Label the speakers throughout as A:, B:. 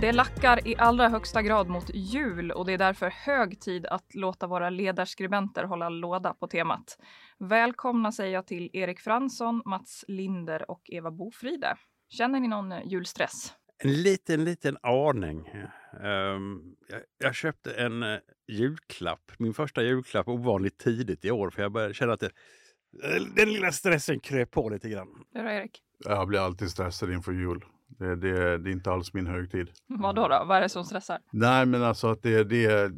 A: Det lackar i allra högsta grad mot jul och det är därför hög tid att låta våra ledarskribenter hålla låda på temat. Välkomna säger jag till Erik Fransson, Mats Linder och Eva Bofride. Känner ni någon julstress?
B: En liten, liten aning. Um, jag, jag, köpte en uh, julklapp, min första julklapp ovanligt tidigt i år för jag började känna att det, den lilla stressen kröp på lite grann.
A: Hur är Erik?
C: Jag blir alltid stressad inför jul. Det, det, det, är inte alls min högtid.
A: Vad då, då? Vad är det som stressar?
C: Nej, men alltså att det, det,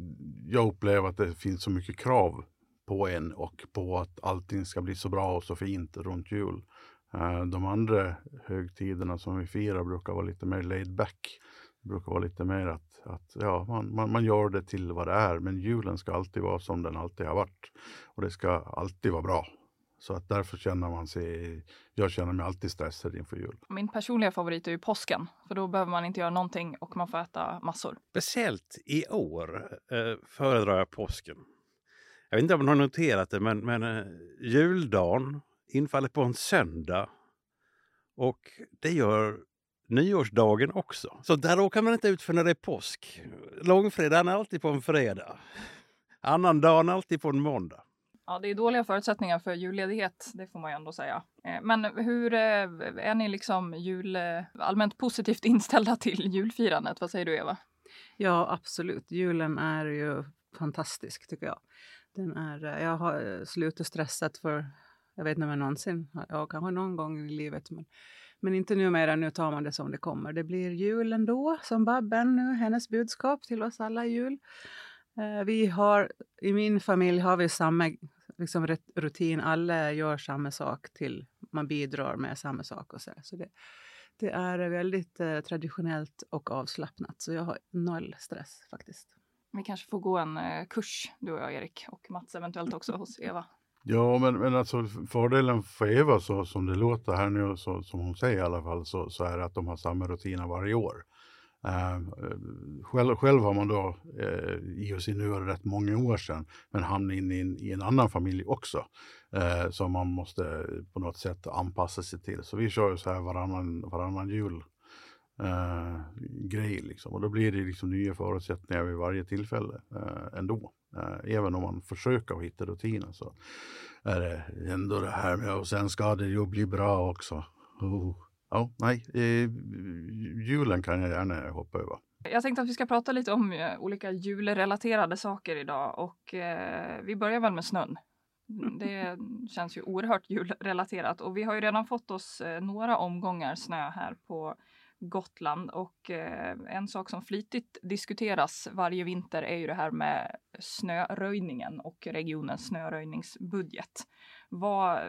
C: jag upplever att det finns så mycket krav på en och på att allting ska bli så bra och så fint runt jul. Eh, de andra högtiderna som vi firar brukar vara lite mer laid back. Det brukar vara lite mer att, att ja, man, man, man gör det till vad det är. Men julen ska alltid vara som den alltid har varit. Och det ska alltid vara bra. Så att därför känner man sig, jag känner mig alltid stressad inför jul.
A: Min personliga favorit är ju påsken, för då behöver man inte göra någonting och man får äta massor.
B: Speciellt i år eh, föredrar jag påsken. Jag vet inte om man har noterat det, men, men eh, juldagen infaller på en söndag och det gör nyårsdagen också. Så där råkar man inte ut för när det är påsk. Långfredagen är alltid på en fredag. Annandagen alltid på en måndag.
A: Ja, det är dåliga förutsättningar för julledighet, det får man ju ändå säga. Eh, men hur eh, är ni liksom jul, eh, allmänt positivt inställda till julfirandet? Vad säger du Eva?
D: Ja, absolut. Julen är ju fantastisk tycker jag. Den är, jag har slutat stressat för, jag vet inte om jag någonsin, ja, kanske någon gång i livet, men, men inte numera. Nu tar man det som det kommer. Det blir jul ändå, som Babben nu, hennes budskap till oss alla i jul. Vi har, I min familj har vi samma liksom rutin. Alla gör samma sak till man bidrar med samma sak. och Så, så det, det är väldigt eh, traditionellt och avslappnat. Så jag har noll stress faktiskt.
A: Vi kanske får gå en eh, kurs, du och jag Erik och Mats eventuellt också hos Eva.
C: Ja, men, men alltså fördelen för Eva så som det låter här nu, så, som hon säger i alla fall, så, så är det att de har samma rutiner varje år. Uh, själv, själv, har man då, uh, i och sig nu är det rätt många år sedan, men hamnat in i en, i en annan familj också. Uh, som man måste på något sätt anpassa sig till. Så vi kör ju så här varannan, varannan jul uh, grej liksom. Och då blir det liksom nya förutsättningar vid varje tillfälle uh, ändå. Uh, även om man försöker att hitta rutiner så är det ändå det här med och sen ska det ju bli bra också. Oh. Ja, nej, eh, julen kan jag gärna hoppa över.
A: Jag tänkte att vi ska prata lite om eh, olika julrelaterade saker idag och eh, vi börjar väl med snön. Det känns ju oerhört julrelaterat och vi har ju redan fått oss eh, några omgångar snö här på Gotland och eh, en sak som flitigt diskuteras varje vinter är ju det här med snöröjningen och regionens snöröjningsbudget. Vad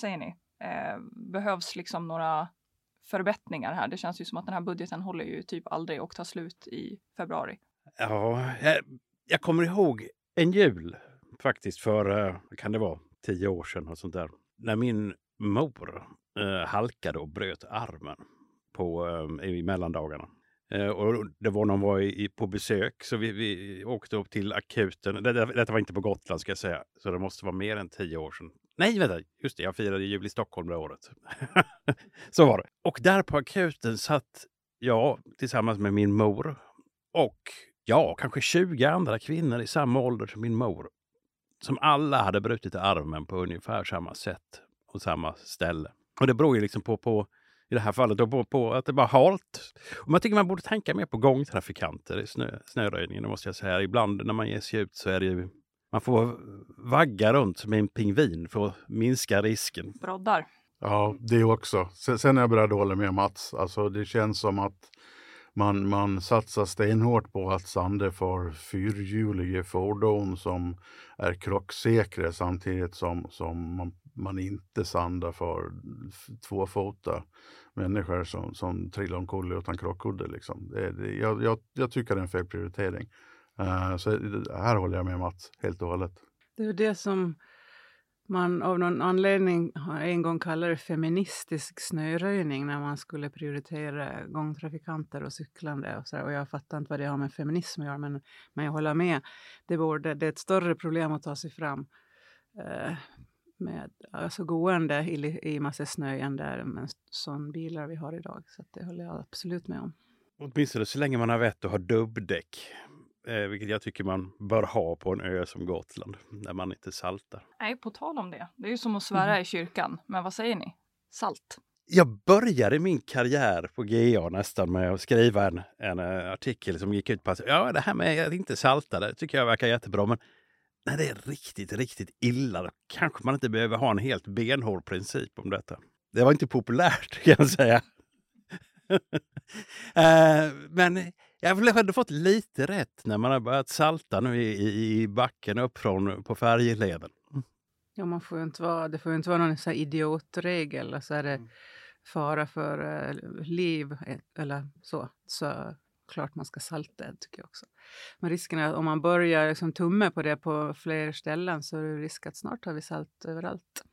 A: säger ni? Eh, behövs liksom några förbättringar här. Det känns ju som att den här budgeten håller ju typ aldrig och tar slut i februari.
B: Ja, jag, jag kommer ihåg en jul faktiskt för, eh, kan det vara, tio år sedan och sånt där. När min mor eh, halkade och bröt armen på, eh, i mellandagarna. Eh, och det var när hon var i, på besök, så vi, vi åkte upp till akuten. Det, detta var inte på Gotland ska jag säga, så det måste vara mer än tio år sedan. Nej, vänta, just det, jag firade jul i Stockholm det året. så var det. Och där på akuten satt jag tillsammans med min mor och ja, kanske 20 andra kvinnor i samma ålder som min mor. Som alla hade brutit armen på ungefär samma sätt och samma ställe. Och det beror ju liksom på, på i det här fallet då, på, på att det var halt. Och man tycker man borde tänka mer på gångtrafikanter i snö, snöröjningen, måste jag säga. Ibland när man ger sig ut så är det ju man får vagga runt som en pingvin för att minska risken.
A: Broddar.
C: Ja, det också. Sen är jag beredd att hålla med Mats. Alltså, det känns som att man, man satsar stenhårt på att sanda för fyrhjuliga fordon som är krocksäkra samtidigt som, som man, man inte sandar för tvåfota människor som, som trillar omkull utan krockkudde. Liksom. Det, det, jag, jag, jag tycker det är en fel prioritering. Eh, så det- här håller jag med Mats helt och hållet.
D: Det är det som man av någon anledning har en gång kallat det feministisk snöröjning när man skulle prioritera gångtrafikanter och cyklande. Och, så där. och jag fattar inte vad det har med feminism att göra, men, men jag håller med. Det, borde, det är ett större problem att ta sig fram eh, med alltså gående i, i massa snö än det är med sån bilar vi har idag. Så att det håller jag absolut med om.
B: Åtminstone så länge man har vett att ha dubbdäck. Eh, vilket jag tycker man bör ha på en ö som Gotland. När man inte saltar.
A: Nej, på tal om det. Det är ju som att svära i kyrkan. Men vad säger ni? Salt.
B: Jag började min karriär på GA nästan med att skriva en, en eh, artikel som gick ut på att ja, det här med att inte salta, det tycker jag verkar jättebra. Men när det är riktigt, riktigt illa, då kanske man inte behöver ha en helt benhård princip om detta. Det var inte populärt kan jag säga. Eh, Men jag har väl ändå fått lite rätt när man har börjat salta nu i, i, i backen upp från på färjeleden.
D: Ja, man får inte vara, det får ju inte vara någon så idiotregel. Alltså är det fara för eh, liv eh, eller så, så klart man ska salta, tycker jag också. Men risken är att om man börjar liksom tumma på det på fler ställen så är det risk att snart har vi salt överallt.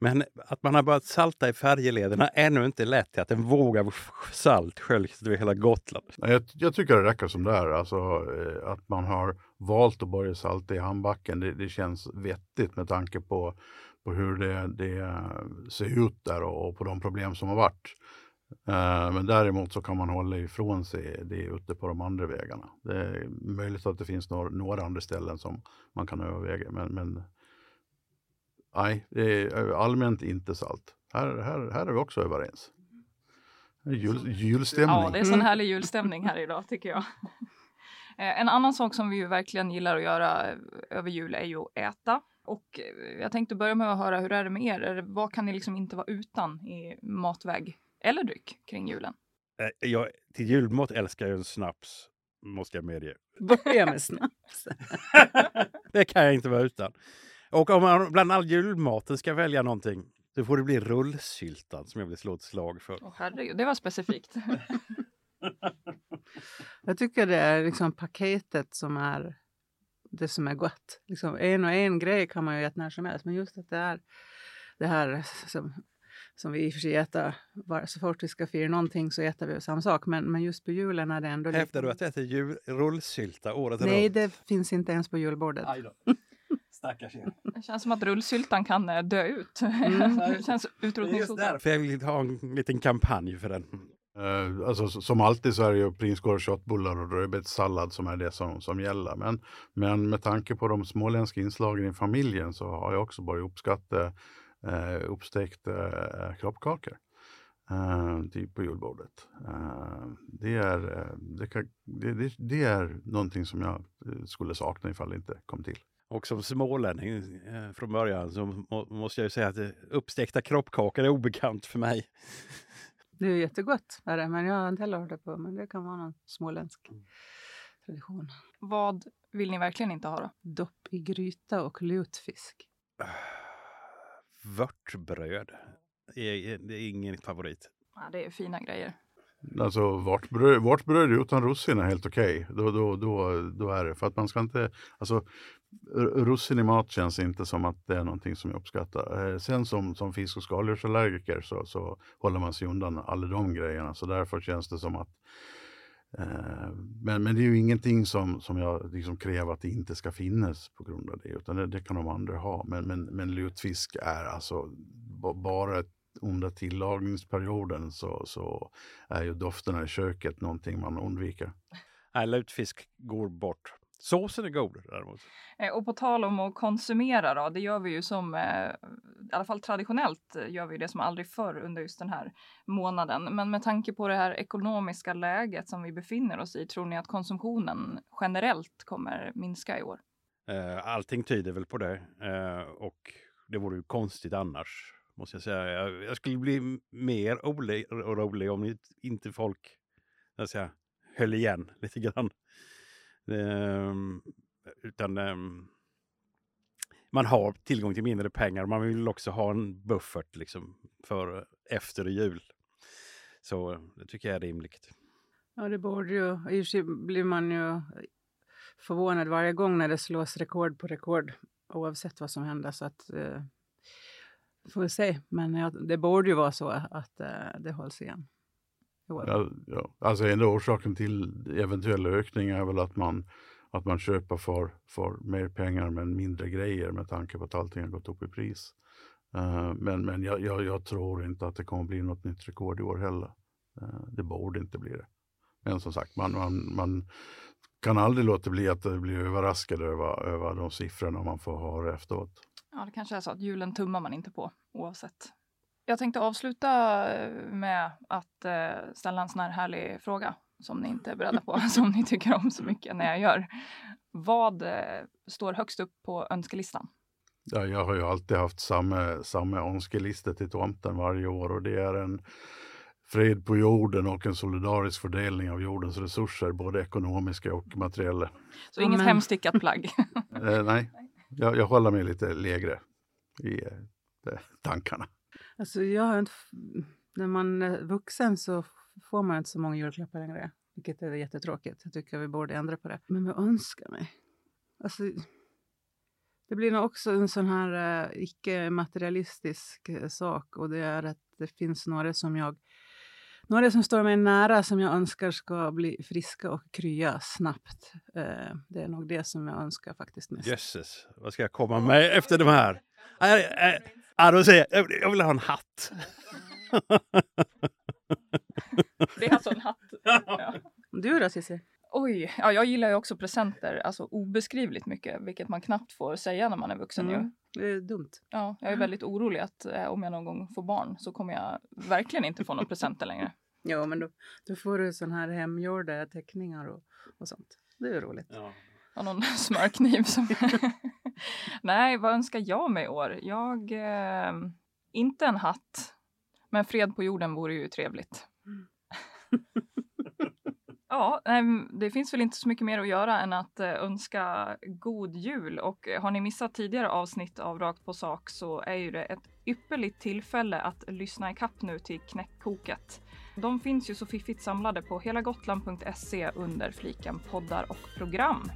B: Men att man har börjat salta i färjeleden har ännu inte lett till att en våg av salt sköljs över hela Gotland.
C: Jag, jag tycker det räcker som det är. Alltså, eh, att man har valt att börja salta i handbacken, det, det känns vettigt med tanke på, på hur det, det ser ut där och, och på de problem som har varit. Eh, men däremot så kan man hålla ifrån sig det ute på de andra vägarna. Det är möjligt att det finns några, några andra ställen som man kan överväga, men, men nej, det är allmänt inte salt. Här, här, här är vi också överens. Jul, julstämning.
A: Ja, det är sån härlig julstämning här idag tycker jag. Eh, En annan sak som vi ju verkligen gillar att göra eh, över jul är ju att äta. Och eh, jag tänkte börja med att höra hur är det med er? Vad kan ni liksom inte vara utan i matväg eller dryck kring julen?
B: Eh, Jag, till julmat älskar jag en snaps, måste jag medge.
D: Börja med snaps.
B: det kan jag inte vara utan. Och om man bland all julmaten ska välja någonting, då får det bli rullsyltan som jag vill slå ett slag för.
A: Åh herregud, det var specifikt.
D: Jag tycker det är liksom paketet som är det som är gott. Liksom en och en grej kan man ju äta när som helst, men just att det är det här som, som vi i och för sig äter så fort vi ska fira någonting så äter vi samma sak. Men, men just på julen är det ändå lite-
B: Hävdar du att det äter jul, rullsylta året
D: Nej,
B: runt?
D: det finns inte ens på julbordet.
B: Stackars er.
A: Det känns som att rullsyltan kan eh, dö ut.
D: Mm.
A: det känns
B: just
A: utrotningshotat.
B: därför jag vill ha en liten kampanj för den.
C: Eh, alltså, som alltid så är det ju prinskorv, köttbullar och rödbetssallad som är det som, som gäller. Men, men med tanke på de småländska inslagen i familjen så har jag också börjat uppskatta eh, uppstekta eh, kroppkakor. Eh, typ på julbordet. Eh, det, är, det, kan, det, det, det är någonting som jag skulle sakna ifall det inte kom till.
B: Och som smålänning eh, från början så må, måste jag ju säga att eh, uppstekta kroppkakor är obekant för mig.
D: Det är ju jättegott, är det, men jag har inte heller hört det på. Men det kan vara någon småländsk
B: Mm.
D: tradition.
A: Vad vill ni verkligen inte ha då?
D: Dopp i gryta och lutfisk.
B: Vörtbröd är, det är ingen favorit.
A: Ja, det är fina grejer.
C: Alltså vårtbröd, vårtbröd utan russin är helt okej. Då, då, då, då är det. För att man ska inte, alltså russin i mat känns inte som att det är någonting som jag uppskattar. Eh, sen som, som fisk och skaldjursallergiker så, så håller man sig undan alla de grejerna. Så därför känns det som att eh, men, men det är ju ingenting som, som jag liksom kräver att det inte ska finnas på grund av det. Utan det, det kan de andra ha. Men, men, men lutfisk är alltså bara under tillagningsperioden så, så är ju dofterna i köket någonting man undviker.
B: Nej, lutfisk går bort. Såsen är god däremot.
A: Eh, Och på tal om att konsumera då, det gör vi ju som, eh, i alla fall traditionellt eh, gör vi det som aldrig förr under just den här månaden. Men med tanke på det här ekonomiska läget som vi befinner oss i, tror ni att konsumtionen generellt kommer minska i år?
B: Allting tyder väl på det. Och det vore ju konstigt annars, måste jag säga. Jag, skulle bli mer orolig om inte- inte folk jag säga, höll igen lite grann. Ehm, utan ehm, man har tillgång till mindre pengar. Man vill också ha en buffert liksom, för efter jul. Så det tycker jag är rimligt.
D: Ja, det borde ju... I och för sig blir man ju eh, förvånad varje gång när det slås rekord på rekord oavsett vad som händer. Så att, eh, får vi se. Men ja, det borde ju vara så att eh, det hålls igen.
C: Ja, ja. Alltså enda orsaken till eventuella ökningar är väl att man, att man köper för, för mer pengar men mindre grejer med tanke på att allting har gått upp i pris. Uh, men men jag, jag, jag, tror inte att det kommer bli något nytt rekord i år heller. Uh, det borde inte bli det. Men som sagt, man, man, man kan aldrig låta bli att bli överraskad över, över de siffrorna man får höra efteråt.
A: Ja, det kanske är så att julen tummar man inte på oavsett. Jag tänkte avsluta eh, med att eh, ställa en sån här härlig fråga som ni inte är beredda på, som ni tycker om så mycket när jag gör. Vad eh, står högst upp på önskelistan?
C: Ja, jag har ju alltid haft samma, samma önskelista till tomten varje år och det är en fred på jorden och en solidarisk fördelning av jordens resurser, både ekonomiska och materiella.
A: Så inget hemstickat plagg?
C: eh, nej, jag, jag håller mig lite lägre i eh, tankarna.
D: Alltså jag har inte, när man är vuxen så får man inte så många julklappar längre, vilket är jättetråkigt. Jag tycker vi borde ändra på det. Men jag önskar mig. Alltså, det blir nog också en sån här uh, icke-materialistisk eh, sak och det är att det finns några som jag några som står mig nära som jag önskar ska bli friska och krya snabbt. Uh, det är nog det som jag önskar faktiskt mest.
B: Jösses, vad ska jag komma med efter de här? Ja, då säger jag, jag vill ha en hatt.
A: Det är alltså en hatt. Ja.
D: Du då Cissi?
A: Oj, ja, jag gillar ju också presenter, alltså obeskrivligt mycket, vilket man knappt får säga när man är vuxen mm. ju.
D: Det är dumt.
A: Ja, jag är väldigt orolig att eh, om jag någon gång får barn så kommer jag verkligen inte få några presenter längre.
D: Ja, men då, då får du sån här hemgjorda teckningar och, och sånt. Det är roligt.
A: Ja. Och någon smörkniv som... Nej, vad önskar jag mig i år? Jag... Eh, inte en hatt. Men fred på jorden vore ju trevligt. ja, det finns väl inte så mycket mer att göra än att eh, önska god jul. Och har ni missat tidigare avsnitt av Rakt på sak så är ju det ett ypperligt tillfälle att lyssna ikapp nu till Knäckkoket. De finns ju så fiffigt samlade på helagotland.se under fliken poddar och program.